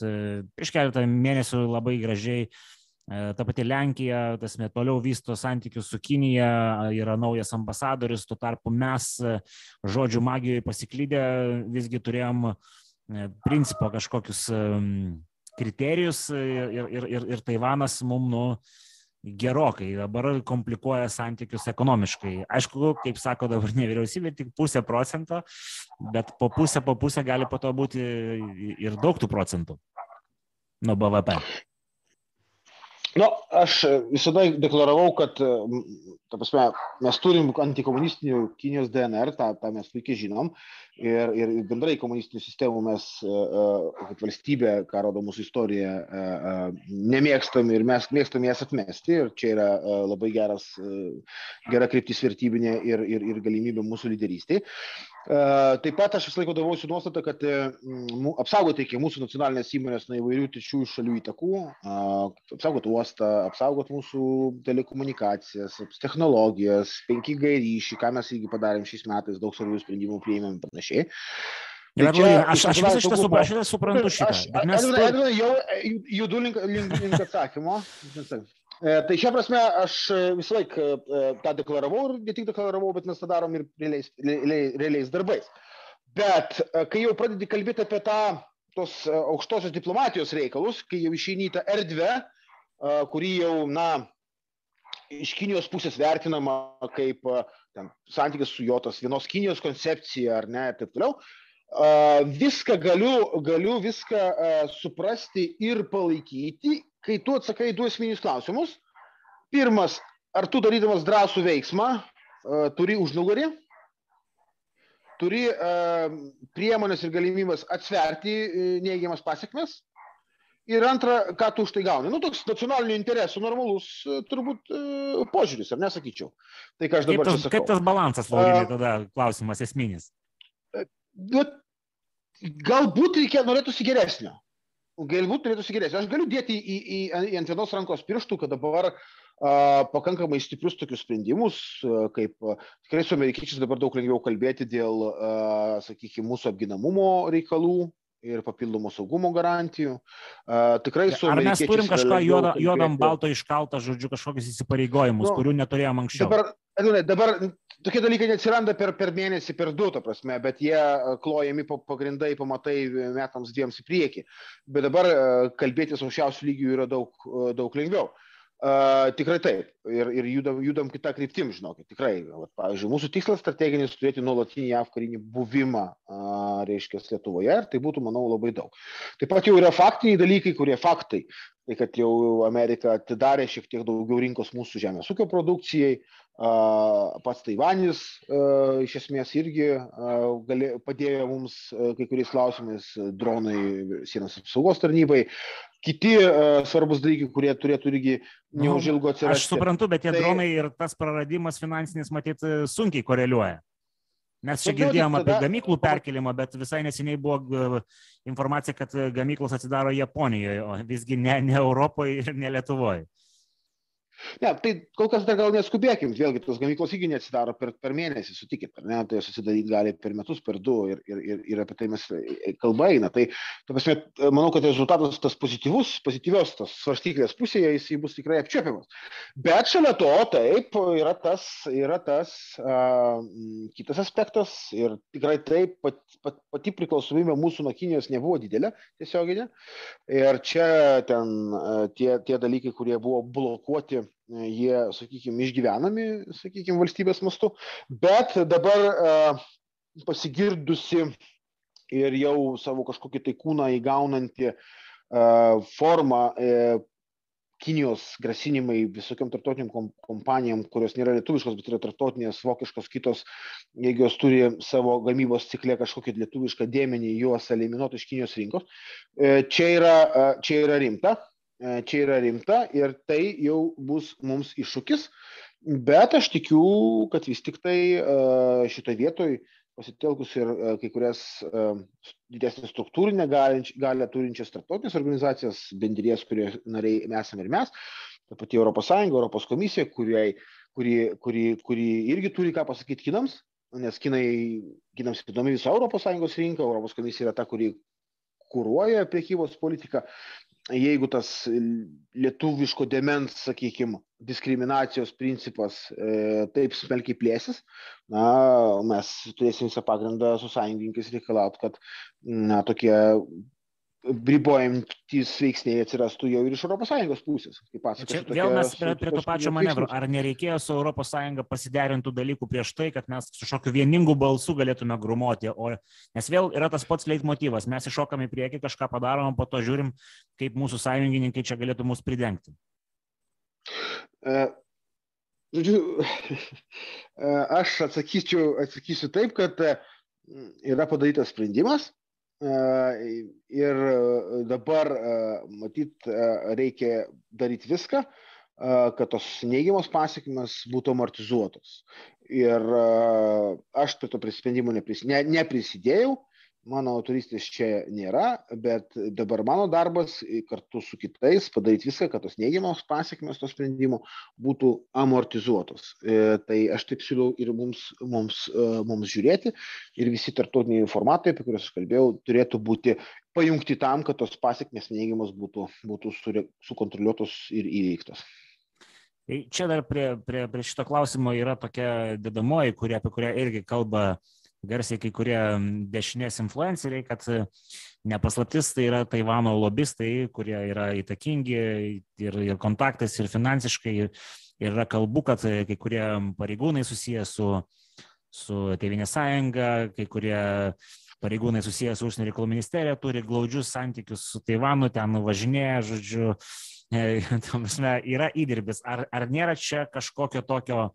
prieš keletą mėnesių labai gražiai uh, ta pati Lenkija, tasme, toliau vysto santykius su Kinija, yra naujas ambasadorius, tuo tarpu mes e, žodžių magijoje pasiklydę visgi turėjom e, principo kažkokius kriterijus ir, ir, ir, ir Taivanas mums nu, gerokai dabar komplikuoja santykius ekonomiškai. Aišku, kaip sako dabar ne vyriausybė, tik pusę procento, bet po pusę, po pusę gali po to būti ir daug tų procentų nuo BVP. Nu, aš visada deklaravau, kad ta prasme, mes turim antikomunistinių Kinijos DNR, tą, tą mes puikiai žinom, ir, ir bendrai komunistinių sistemų mes kaip valstybė, ką rodo mūsų istorija, nemėgstam ir mes mėgstam jas atmesti, ir čia yra labai geras, gera kryptis vertybinė ir, ir, ir galimybė mūsų lyderystėje. Taip pat aš vis laiko davausi nuostatą, kad apsaugoti reikia mūsų nacionalinės įmonės nuo įvairių trečiųjų šalių įtakų, apsaugoti uostą, apsaugoti mūsų telekomunikacijas, technologijas, 5G ryšį, ką mes irgi padarėm šiais metais, daug svarbių sprendimų priėmėm ir panašiai. Tai čia, aš, aš visą šitą suprantu, šitą suprantu šitą. Aš, mes... Edvinai, Edvinai, jau judu link, link, link atsakymo. E, tai šia prasme aš visą laiką e, tą deklaravau ir ne tik deklaravau, bet mes tą darom ir realiais, realiais darbais. Bet e, kai jau pradedi kalbėti apie tą tos aukštosios diplomatijos reikalus, kai jau išeini į tą erdvę, kuri jau, na, iš Kinijos pusės vertinama kaip ten, santykis su jo tos vienos Kinijos koncepcija ar ne ir taip toliau, viską galiu, galiu viską suprasti ir palaikyti kai tu atsakai du esminius klausimus. Pirmas, ar tu darydamas drąsų veiksmą turi užnugarį? turi priemonės ir galimybės atsverti neigiamas pasiekmes. Ir antra, ką tu už tai gauni. Nu, toks nacionalinių interesų normalus turbūt požiūris, ar nesakyčiau. Tai ką aš dabar kaip tas, sakau. Kaip tas balansas, Laurinai, tada klausimas esminis. Bet galbūt reikia, norėtųsi geresnio. Galbūt norėtųsi geresnio. Aš galiu dėti į, į, į ant vienos rankos pirštų, kad dabar a, pakankamai stiprius tokius sprendimus, a, kaip a, tikrai su amerikiečiais dabar daug lengviau kalbėti dėl, sakykime, mūsų apginamumo reikalų, ir papildomų saugumo garantijų. Uh, tikrai su Ar mes turim kažką juodo, juodam balto iškaltą, žodžiu, kažkokius įsipareigojimus, nu, kurių neturėjom anksčiau? Dabar, dabar tokie dalykai neatsiranda per, per mėnesį, per du, ta prasme, bet jie klojami pagrindai, pamatai metams dviems į priekį. Bet dabar kalbėtis aukščiausių lygių yra daug, daug lengviau. Uh, tikrai taip. Ir, ir judam, judam kitą kryptim, žinokit. Tikrai. Vat, pavyzdžiui, mūsų tikslas strateginis turėti nuolatinį JAV karinį buvimą, uh, reiškia, Lietuvoje ir tai būtų, manau, labai daug. Taip pat jau yra faktiniai dalykai, kurie faktai. Tai kad jau Amerika atidarė šiek tiek daugiau rinkos mūsų žemės ūkio produkcijai, uh, pats Taivanis iš esmės irgi gali, padėjo mums kai kuriais klausimais dronai sienos apsaugos tarnybai kiti uh, svarbus dalykai, kurie turėtų irgi neužilgo atsirasti. Aš suprantu, bet tie tai... dronai ir tas praradimas finansinis, matyt, sunkiai koreliuoja. Mes čia girdėjom apie gamyklų perkelimą, bet visai neseniai buvo informacija, kad gamyklos atsidaro Japonijoje, o visgi ne, ne Europoje ir ne Lietuvoje. Ne, tai kol kas dar gal neskubėkim, vėlgi tos gamyklos irgi neatsidaro per, per mėnesį, sutikit, ar ne, tai susidaryti gali per metus, per du ir, ir, ir, ir apie tai mes e, kalba eina. Tai, ta prasme, manau, kad rezultatas tas pozityvus, pozityvios tos svarstyklės pusėje, jis bus tikrai apčiopiamas. Bet šalia to, taip, yra tas, yra tas uh, kitas aspektas ir tikrai taip, pat, pat, pati priklausomybė mūsų nuo Kinijos nebuvo didelė tiesioginė. Ir čia ten uh, tie, tie dalykai, kurie buvo blokuoti jie, sakykime, išgyvenami, sakykime, valstybės mastu, bet dabar pasigirdusi ir jau savo kažkokį tai kūną įgaunanti formą Kinijos grasinimai visokiam tarptautiniam kompanijom, kurios nėra lietuviškos, bet yra tarptautinės, vokiškos, kitos, jeigu jos turi savo gamybos ciklę kažkokį lietuvišką dėmenį, juos eliminuoti iš Kinijos rinkos, e, čia yra, čia yra rimta, E, čia yra rimta ir tai jau bus mums iššūkis, bet aš tikiu, kad vis tik tai e, šitoje vietoje pasitelkus ir e, kai kurias didesnį struktūrinę galę turinčias tarptautinės organizacijas, bendrijas, kurie nariai esame ir mes, ta pati ES, ES komisija, kuriai, kuri, kuri, kuri irgi turi ką pasakyti kinams, nes kinai, kinams įdomi visa ES rinka, ES komisija yra ta, kuri kūruoja priekybos politiką jeigu tas lietuviško demens, sakykime, diskriminacijos principas e, taip smelkiai plėsis, na, mes turėsim visą pagrindą su sąjungininkais reikalauti, kad na, tokie ribojantys veiksniai atsirastų jau ir iš ES pusės. Čia vėl mes prie, prie to pačio manevro. Ar nereikėjo su ES pasiderintų dalykų prieš tai, kad mes su šokiu vieningu balsu galėtume grumoti, o nes vėl yra tas pats leitmotyvas. Mes iššokam į priekį, kažką padarom, po to žiūrim, kaip mūsų sąjungininkai čia galėtų mus pridengti. E, žodžiu, e, aš atsakysiu, atsakysiu taip, kad e, yra padarytas sprendimas, Ir dabar, matyt, reikia daryti viską, kad tos neigiamos pasiekmes būtų amortizuotos. Ir aš prie to sprendimo neprisidėjau, mano autoristės čia nėra, bet dabar mano darbas kartu su kitais padaryti viską, kad tos neigiamos pasiekmes to sprendimo būtų amortizuotos. E, tai aš taip siūlau ir mums, mums, e, mums žiūrėti ir visi tartutiniai formatai, apie kuriuos aš kalbėjau, turėtų būti pajungti tam, kad tos pasiekmes neigiamos būtų, būtų sukontroliuotos ir įveiktos. Tai čia dar prie, prie, prie šito klausimo yra tokia dedamoji, kurie, apie kurią irgi kalba uh, garsiai kai kurie dešinės influenceriai, kad e, nepaslaptis tai yra Taivano lobistai, kurie yra įtakingi ir, ir kontaktais, ir finansiškai. Ir, ir yra kalbų, kad e, kai kurie pareigūnai susijęs su, su Tevinė sąjunga, kai kurie pareigūnai susijęs su užsienio reikalų ministerija turi glaudžius santykius su Taivanu, ten važinėja, žodžiu, e, yra įdirbis. Ar, ar nėra čia kažkokio tokio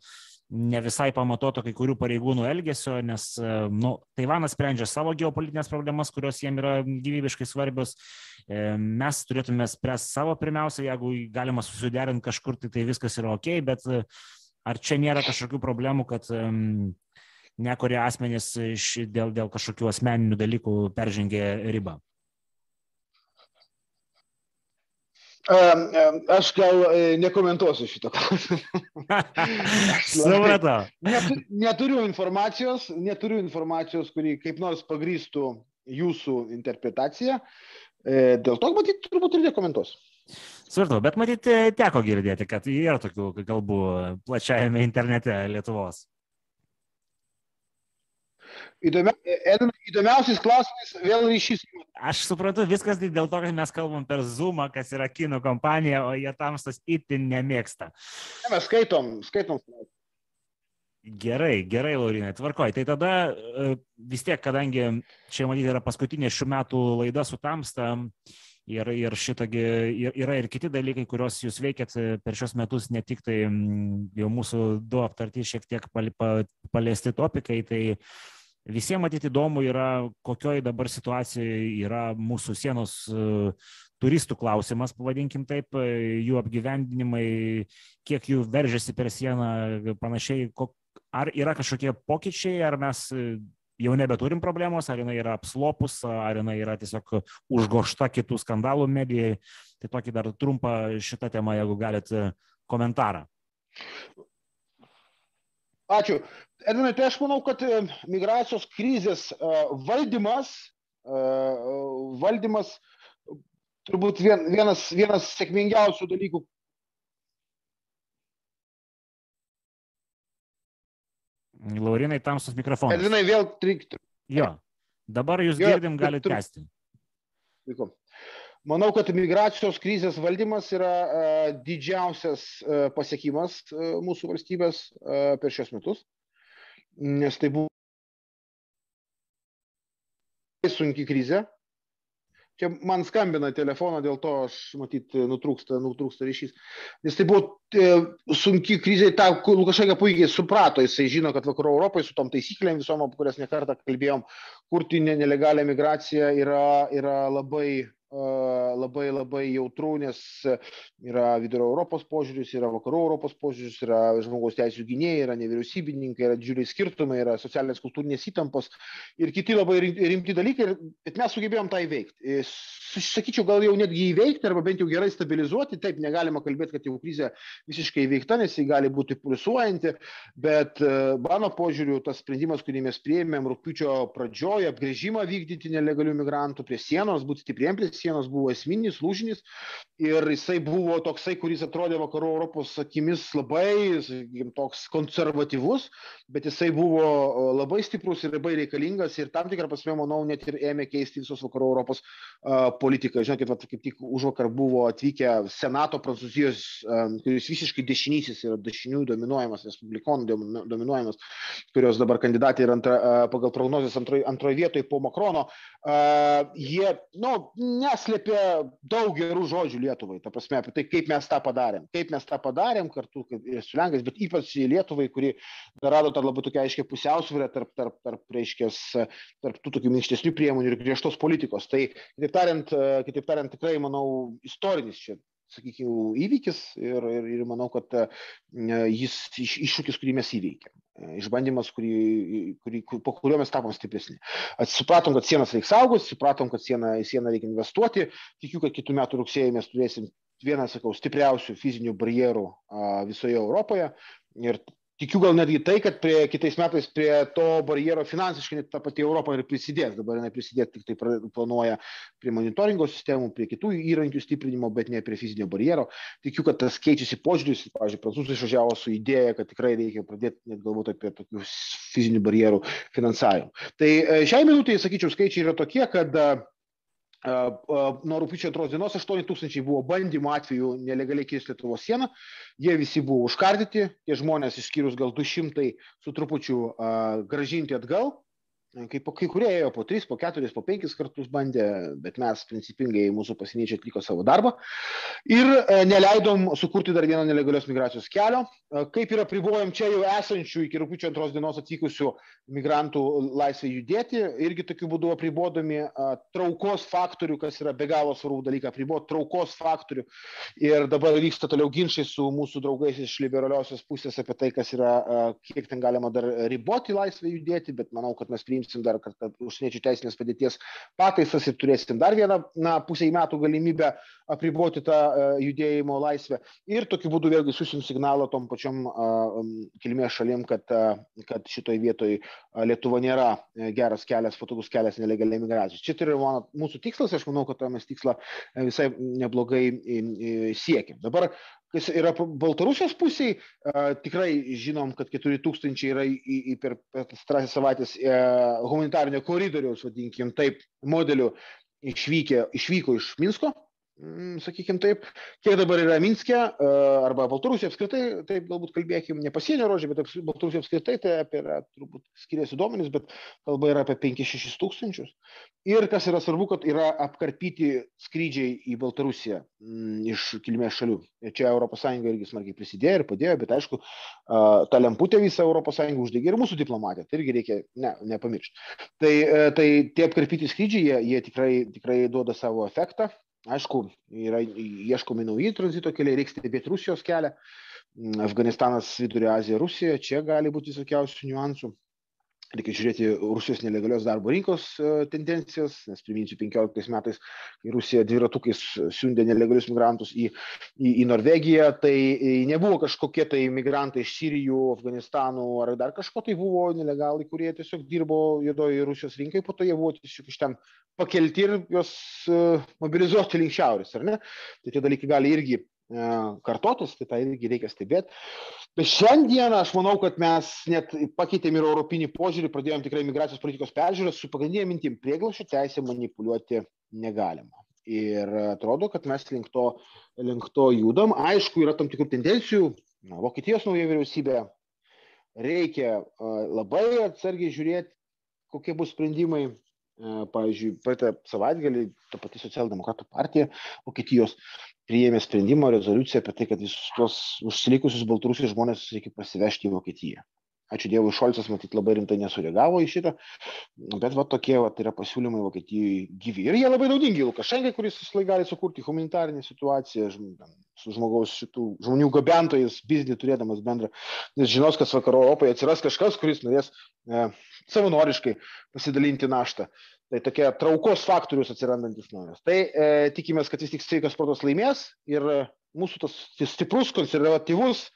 ne visai pamatoto kai kurių pareigūnų elgesio, nes nu, Taivanas sprendžia savo geopolitinės problemas, kurios jiem yra gyvybiškai svarbios. Mes turėtume spręsti savo pirmiausia, jeigu galima susiderinti kažkur, tai tai viskas yra ok, bet ar čia nėra kažkokių problemų, kad nekurie asmenys dėl, dėl kažkokių asmeninių dalykų peržengė ribą? Aš gal e, nekomentuosiu šito klausimą. Supratau. Neturiu, informacijos, neturiu informacijos, kuri kaip nors pagrįstų jūsų interpretaciją. E, dėl to, matyt, turbūt ir nekomentuosiu. Supratau, bet matyt, teko girdėti, kad yra tokių kalbų plačiajame internete Lietuvos. Įdomia, įdomiausias klausimas vėl ryšys. Aš suprantu, viskas tai dėl to, kad mes kalbam per Zoomą, kas yra kino kompanija, o jie tamstas itin nemėgsta. Ne, mes skaitom, skaitom. Gerai, gerai, Laurinai, tvarkoj. Tai tada e, vis tiek, kadangi čia matyti yra paskutinė šių metų laida su tamsta ir, ir šitagi yra ir kiti dalykai, kuriuos jūs veikėt per šios metus, ne tik tai jau mūsų du aptarti šiek tiek paliesti topikai, tai uh, Visiems matyti įdomu yra, kokioje dabar situacijoje yra mūsų sienos e, turistų klausimas, pavadinkim taip, e, jų apgyvendinimai, kiek jų veržiasi per sieną, panašiai, ar yra kažkokie pokyčiai, ar mes e, jau nebeturim problemos, ar jinai yra apslopus, ar jinai yra tiesiog užgošta kitų skandalų medijai. Tai tokį dar trumpą šitą temą, jeigu galit komentarą. Ačiū. Edvinai, tai aš manau, kad e, migracijos krizės e, valdymas, e, valdymas turbūt vienas, vienas sėkmingiausių dalykų. Laurinai, tamsus mikrofonas. Edvinai, vėl trikti. Jo, dabar jūs jo, girdim, galite tęsti. Manau, kad migracijos krizės valdymas yra uh, didžiausias uh, pasiekimas uh, mūsų valstybės uh, per šios metus nes tai buvo sunki krizė. Čia man skambina telefoną, dėl to aš matyt nutrūksta, nutrūksta ryšys. Nes tai buvo e, sunki krizė, tą Lukašenka puikiai suprato, jisai žino, kad vakarų Europoje su tom taisyklėm visom, apie kurias nekartą kalbėjom, kurti nelegalią migraciją yra, yra labai labai labai jautru, nes yra vidurio Europos požiūris, yra vakarų Europos požiūris, yra žmogaus teisų gynėjai, yra nevyriausybininkai, yra didžiuliai skirtumai, yra socialinės kultūrinės įtampos ir kiti labai rimti dalykai, bet mes sugebėjom tą įveikti. Sakyčiau, gal jau netgi įveikti arba bent jau gerai stabilizuoti, taip negalima kalbėti, kad jau krizė visiškai įveikta, nes ji gali būti pulsuojanti, bet mano požiūriu tas sprendimas, kurį mes prieimėm rūpiučio pradžioje, apgrėžimą vykdyti nelegalių migrantų prie sienos, būti stipriem prie sienos buvo esminis, lūžinis ir jisai buvo toksai, kuris atrodė vakarų Europos akimis labai, sakykim, toks konservatyvus, bet jisai buvo labai stiprus ir labai reikalingas ir tam tikrą prasme, manau, net ir ėmė keisti visos vakarų Europos uh, politiką. Žinokit, vat, kaip tik už vakar buvo atvykę Senato Prancūzijos, um, kuris visiškai dešinysis yra dešinių dominuojamas, respublikonų dominuojamas, kurios dabar kandidatė yra antra, uh, pagal prognozijas antroje antroj vietoje po Makrono. Uh, jie, nu, neslėpė daug gerų žodžių Lietuvai, ta prasme, apie tai, kaip mes tą padarėm. Kaip mes tą padarėm kartu su Lenkais, bet ypač Lietuvai, kuri rado tą labai tokia aiškiai pusiausvyrę tarp, tarp, tarp, reiškės, tarp tų tokių minkštesnių priemonių ir griežtos politikos. Tai, kitaip tariant, kitaip tariant tikrai, manau, istorinis čia sakykime, įvykis ir, ir, ir manau, kad jis iš, iššūkis, kurį mes įveikėm. Išbandymas, kurį, kurį, po kurio mes tapom stipresni. Supratom, kad sienas reikia saugoti, supratom, kad sieną, į sieną reikia investuoti. Tikiu, kad kitų metų rugsėjai mes turėsim vieną, sakau, stipriausių fizinių barjerų visoje Europoje. Ir tikiu gal netgi tai, kad prie, kitais metais prie to barjero finansiškai net ta pati Europa ir prisidės. Dabar jinai prisidės tik tai planuoja prie monitoringo sistemų, prie kitų įrankių stiprinimo, bet ne prie fizinio barjero. Tikiu, kad tas keičiasi požiūris. Pavyzdžiui, prancūzai išvažiavo su idėja, kad tikrai reikia pradėti net galvoti apie tokių fizinių barjerų finansavimą. Tai e, šiai minutėje, sakyčiau, skaičiai yra tokie, kad nuo rūpiučio antros dienos 8 tūkstančiai buvo bandymų atveju nelegaliai kirsti Lietuvos sieną, jie visi buvo užkardyti, tie žmonės išskyrus gal 200 su trupučiu gražinti atgal Kaip kai kurie ėjo po 3, po 4, po 5 kartus bandė, bet mes principingai mūsų pasieniečiai atliko savo darbą ir e, neleidom sukurti dar vieno nelegalios migracijos kelio. E, kaip yra pribojom čia jau esančių iki rūpiučio antros dienos atvykusių migrantų laisvę judėti, irgi tokiu būdu apribodami e, traukos faktorių, kas yra be galo svarbu dalyką, apriboti traukos faktorių. Ir dabar vyksta toliau ginčiai su mūsų draugais iš liberaliosios pusės apie tai, kas yra, kiek ten galima dar riboti laisvę judėti, bet manau, kad mes priimsime priimsim dar kartą užsieniečių teisinės padėties pataisas ir turėsim dar vieną na, pusiai metų galimybę apriboti tą uh, judėjimo laisvę. Ir tokiu būdu vėlgi susim signalą tom pačiom kilmės šalim, kad, kad šitoj vietoj Lietuva nėra geras kelias, patogus kelias nelegaliai migracijos. Čia tai yra mano, mūsų tikslas, aš manau, kad mes tikslą visai neblogai siekiam. Dabar kas yra Baltarusijos pusėje, tikrai žinom, kad 4000 yra į, į per pastarąsias savaitės e, humanitarinio koridoriaus, vadinkim taip, modelių išvykę, išvyko iš Minsko, Sakykime taip, kiek dabar yra Minske arba Baltarusija apskritai, taip galbūt kalbėkime, ne pasienio rožė, bet Baltarusija apskritai, tai apie, yra, turbūt skiriasi duomenys, bet kalba yra apie 5-6 tūkstančius. Ir kas yra svarbu, kad yra apkarpyti skrydžiai į Baltarusiją m, mm, iš kilmės šalių. Ir čia ES irgi smarkiai prisidėjo ir padėjo, bet aišku, tą lemputę visą ES uždegė ir mūsų diplomatė, tai irgi reikia ne, nepamiršti. Tai, e, tai tie apkarpyti skrydžiai, jie, jie tikrai, tikrai duoda savo efektą Aišku, yra ieškomi nauji tranzito keliai, reikia stebėti Rusijos kelią. Afganistanas, Vidurio Azija, Rusija, čia gali būti visokiausių niuansų reikia žiūrėti Rusijos nelegalios darbo rinkos e, tendencijas, nes priminsiu, 15 metais, kai Rusija dviratukais siundė nelegalius migrantus į, į, į Norvegiją, tai nebuvo kažkokie tai migrantai iš Sirijų, Afganistanų ar dar kažko, tai buvo nelegalai, kurie tiesiog dirbo juodoje Rusijos rinkai, po to jie buvo tiesiog iš ten pakelti ir juos e, mobilizuoti link šiaurės, ar ne? Tai tie dalykai gali irgi E, kartotis, tai tą irgi reikia stebėti. Bet šiandieną aš manau, kad mes net pakeitėm ir europinį požiūrį, pradėjom tikrai migracijos politikos peržiūrą su pagrindinė mintim prieglaušio teisė manipuliuoti negalima. Ir atrodo, kad mes link to, link to judam. Aišku, yra tam tikrų tendencijų. Na, Vokietijos nauja vyriausybė reikia labai atsargiai žiūrėti, kokie bus sprendimai. Pavyzdžiui, praeitą savaitgalį ta pati socialdemokratų partija Vokietijos priėmė sprendimą, rezoliuciją apie tai, kad visus tuos užsilikusius baltarusius žmonės reikia pasivežti į Vokietiją. Ačiū Dievui, Šolcas matyt labai rimtai nesureagavo į šitą, bet va tokie va, tai yra pasiūlymai Vokietijai gyvi. Ir jie labai naudingi Lukašenkai, kuris vis laik gali sukurti humanitarinę situaciją su žmogaus šitų žmonių gabentojais, biznį turėdamas bendrą. Nes žinos, kad vakarų Europoje atsiras kažkas, kuris norės e, savanoriškai pasidalinti naštą. Tai tokie traukos faktorius atsirandantis naujas. Tai e, tikimės, kad vis tik sveikas protas laimės ir e, mūsų tas stiprus, konservatyvus,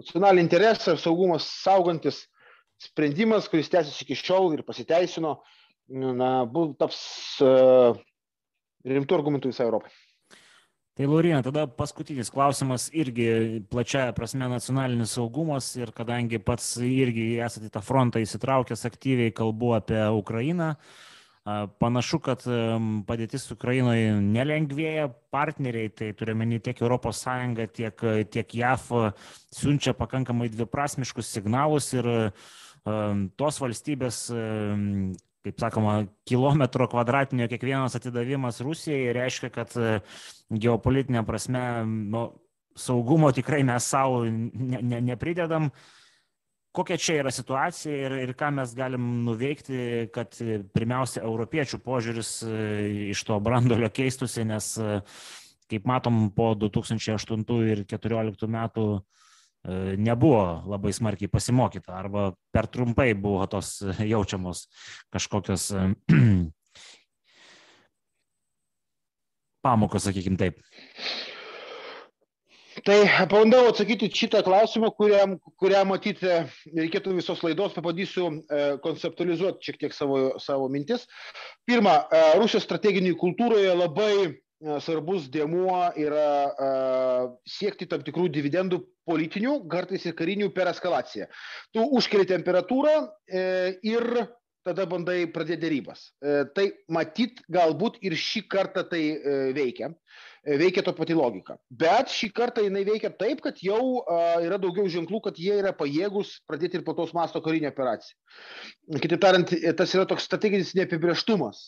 nacionalinį interesą ir saugumas saugantis sprendimas, kuris tęsiasi iki šiol ir pasiteisino, na, bus taps uh, rimtų argumentų visai Europai. Tai Laurina, tada paskutinis klausimas irgi plačiaja prasme nacionalinis saugumas ir kadangi pats irgi esate tą frontą įsitraukęs aktyviai, kalbu apie Ukrainą. Uh, Panašu, kad padėtis Ukrainoje nelengvėja, partneriai, tai turiuomenį tiek ES, tiek, tiek JAF siunčia pakankamai dviprasmiškus signalus ir tos valstybės, kaip sakoma, kilometro kvadratinio kiekvienas atidavimas Rusijai reiškia, kad geopolitinė prasme nu, saugumo tikrai mes savo ne, ne, nepridedam. Ne kokia čia yra situacija ir, ir ką mes galim nuveikti, kad pirmiausia, europiečių požiūris e, iš to brandolio keistusi, nes, e, kaip matom, po 2008 ir 2014 metų e, nebuvo labai smarkiai pasimokyta arba per trumpai buvo tos jaučiamos kažkokios pamokos, sakykim taip. Tai pabandau atsakyti šitą klausimą, kuriam, kuriam matyti reikėtų visos laidos, pabandysiu e, konceptualizuoti šiek tiek savo, savo mintis. Pirma, e, Rusijos strateginiai kultūroje labai e, svarbus dėmuo yra e, siekti tam tikrų dividendų politinių, kartais ir karinių per eskalaciją. Tu užkeli temperatūrą e, ir tada bandai pradėti dėrybas. E, tai matyt, galbūt ir šį kartą tai e, veikia. Veikia to pati logika. Bet šį kartą jinai veikia taip, kad jau yra daugiau ženklų, kad jie yra pajėgus pradėti ir plataus masto karinę operaciją. Kitaip tariant, tas yra toks strateginis neapibrieštumas.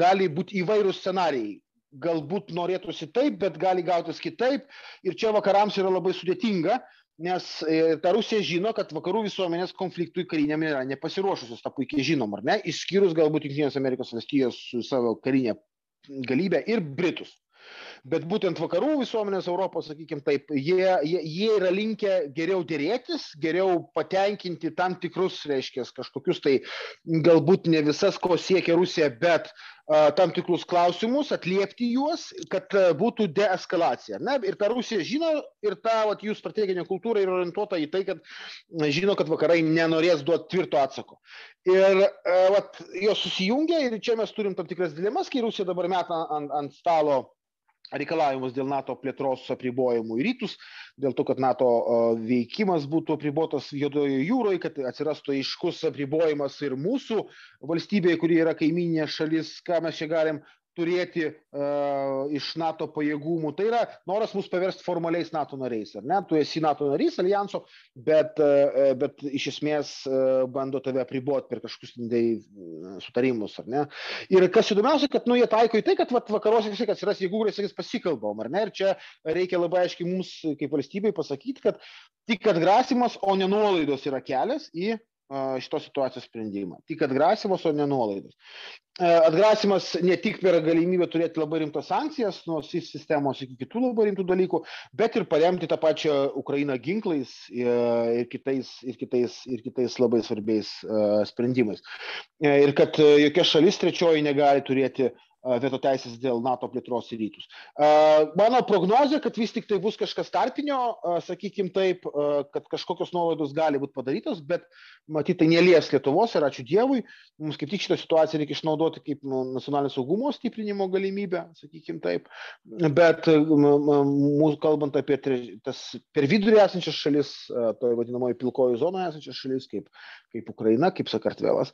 Gali būti įvairūs scenarijai. Galbūt norėtųsi taip, bet gali gautis kitaip. Ir čia vakarams yra labai sudėtinga, nes ta Rusija žino, kad vakarų visuomenės konfliktui kariniam yra nepasiruošusios, tą puikiai žinom, ar ne, išskyrus galbūt Junktinės Amerikos valstijos su savo karinė galybę ir Britus. Bet būtent vakarų visuomenės Europos, sakykime taip, jie, jie, jie yra linkę geriau dėrėtis, geriau patenkinti tam tikrus, reiškia, kažkokius tai galbūt ne visas, ko siekia Rusija, bet a, tam tikrus klausimus, atliepti juos, kad a, būtų deeskalacija. Ne? Ir ta Rusija žino ir ta vat, jų strateginė kultūra yra orientuota į tai, kad žino, kad vakarai nenorės duoti tvirto atsako. Ir a, vat, jos susijungia ir čia mes turim tam tikras dilemas, kai Rusija dabar meta ant, ant stalo reikalavimus dėl NATO plėtros apribojimų į rytus, dėl to, kad NATO veikimas būtų apribotas Jodojo jūroje, kad atsirastų aiškus apribojimas ir mūsų valstybėje, kuri yra kaiminė šalis, ką mes čia galim turėti uh, iš NATO pajėgumų. Tai yra noras mus paversti formaliais NATO nariais. Ar ne? Tu esi NATO narys alijanso, bet, uh, bet iš esmės uh, bando tave apriboti per kažkokius tai sutarimus. Ir kas įdomiausia, kad nu, jie taiko į tai, kad vat, vakaruose tiek atsiras jėgų, kuriais sakys pasikalbam. Ir čia reikia labai aiškiai mums kaip valstybei pasakyti, kad tik atgrasimas, o ne nuolaidos yra kelias į šitos situacijos sprendimą. Tik atgrasimas, o ne nuolaidos. Atgrasimas ne tik per galimybę turėti labai rimtas sankcijas, nuo SIS sistemos iki kitų labai rimtų dalykų, bet ir paremti tą pačią Ukrainą ginklais ir kitais, ir kitais, ir kitais labai svarbiais sprendimais. Ir kad jokia šalis trečioji negali turėti uh, veto teisės dėl NATO plėtros į rytus. Mano prognozija, kad vis tik tai bus kažkas tarpinio, sakykim taip, kad kažkokios nuolaidos gali būti padarytos, bet matyt, tai nelies Lietuvos ir ačiū Dievui, mums kaip tik šitą situaciją reikia išnaudoti kaip nu, nacionalinio saugumo stiprinimo galimybę, sakykim taip, bet mūsų kalbant apie tas per vidurį esančias šalis, toje vadinamoje pilkojo zonoje esančias šalis, kaip, kaip Ukraina, kaip Sakartvelas,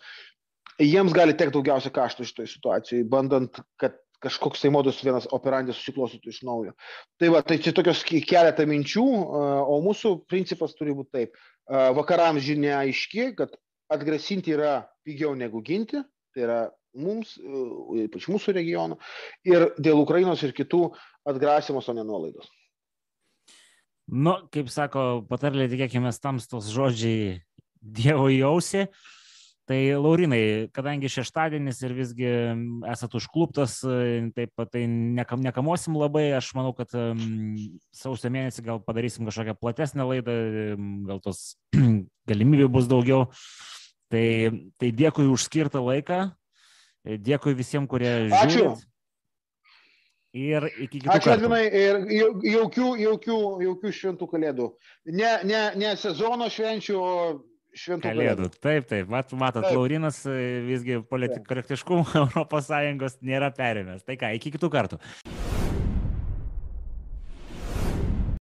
jiems gali tekti daugiausia kaštų šitoje situacijoje, bandant, kad kažkoks tai modus vienas operandis susiklostytų iš naujo. Tai va, tai čia tokios keletą minčių, o mūsų principas turi būti taip. Vakarams žinia aiški, kad atgrasinti yra pigiau negu ginti, tai yra mums, ypač mūsų regionų, ir dėl Ukrainos ir kitų atgrasimos, o ne nuolaidos. Nu, kaip sako, patarlė, tikėkime, tamstos žodžiai Dievo jausį. Tai Laurinai, kadangi šeštadienis ir visgi esat užkluptas, taip pat tai nekam, nekamosim labai, aš manau, kad sausio mėnesį gal padarysim kažkokią platesnę laidą, gal tos galimybių bus daugiau. Tai, tai dėkui už skirtą laiką, dėkui visiems, kurie žiūri. Ir iki kitų. Ačiū, Edvinai, ir jaukių, jaukių, jaukių šventų kalėdų. Ne, ne, ne sezono švenčių, o šventų kalėdų. Taip, taip, mat, matot, taip. Laurinas e, visgi politikorektiškumo ES nėra perėmęs. Tai ką, iki kitų kartų.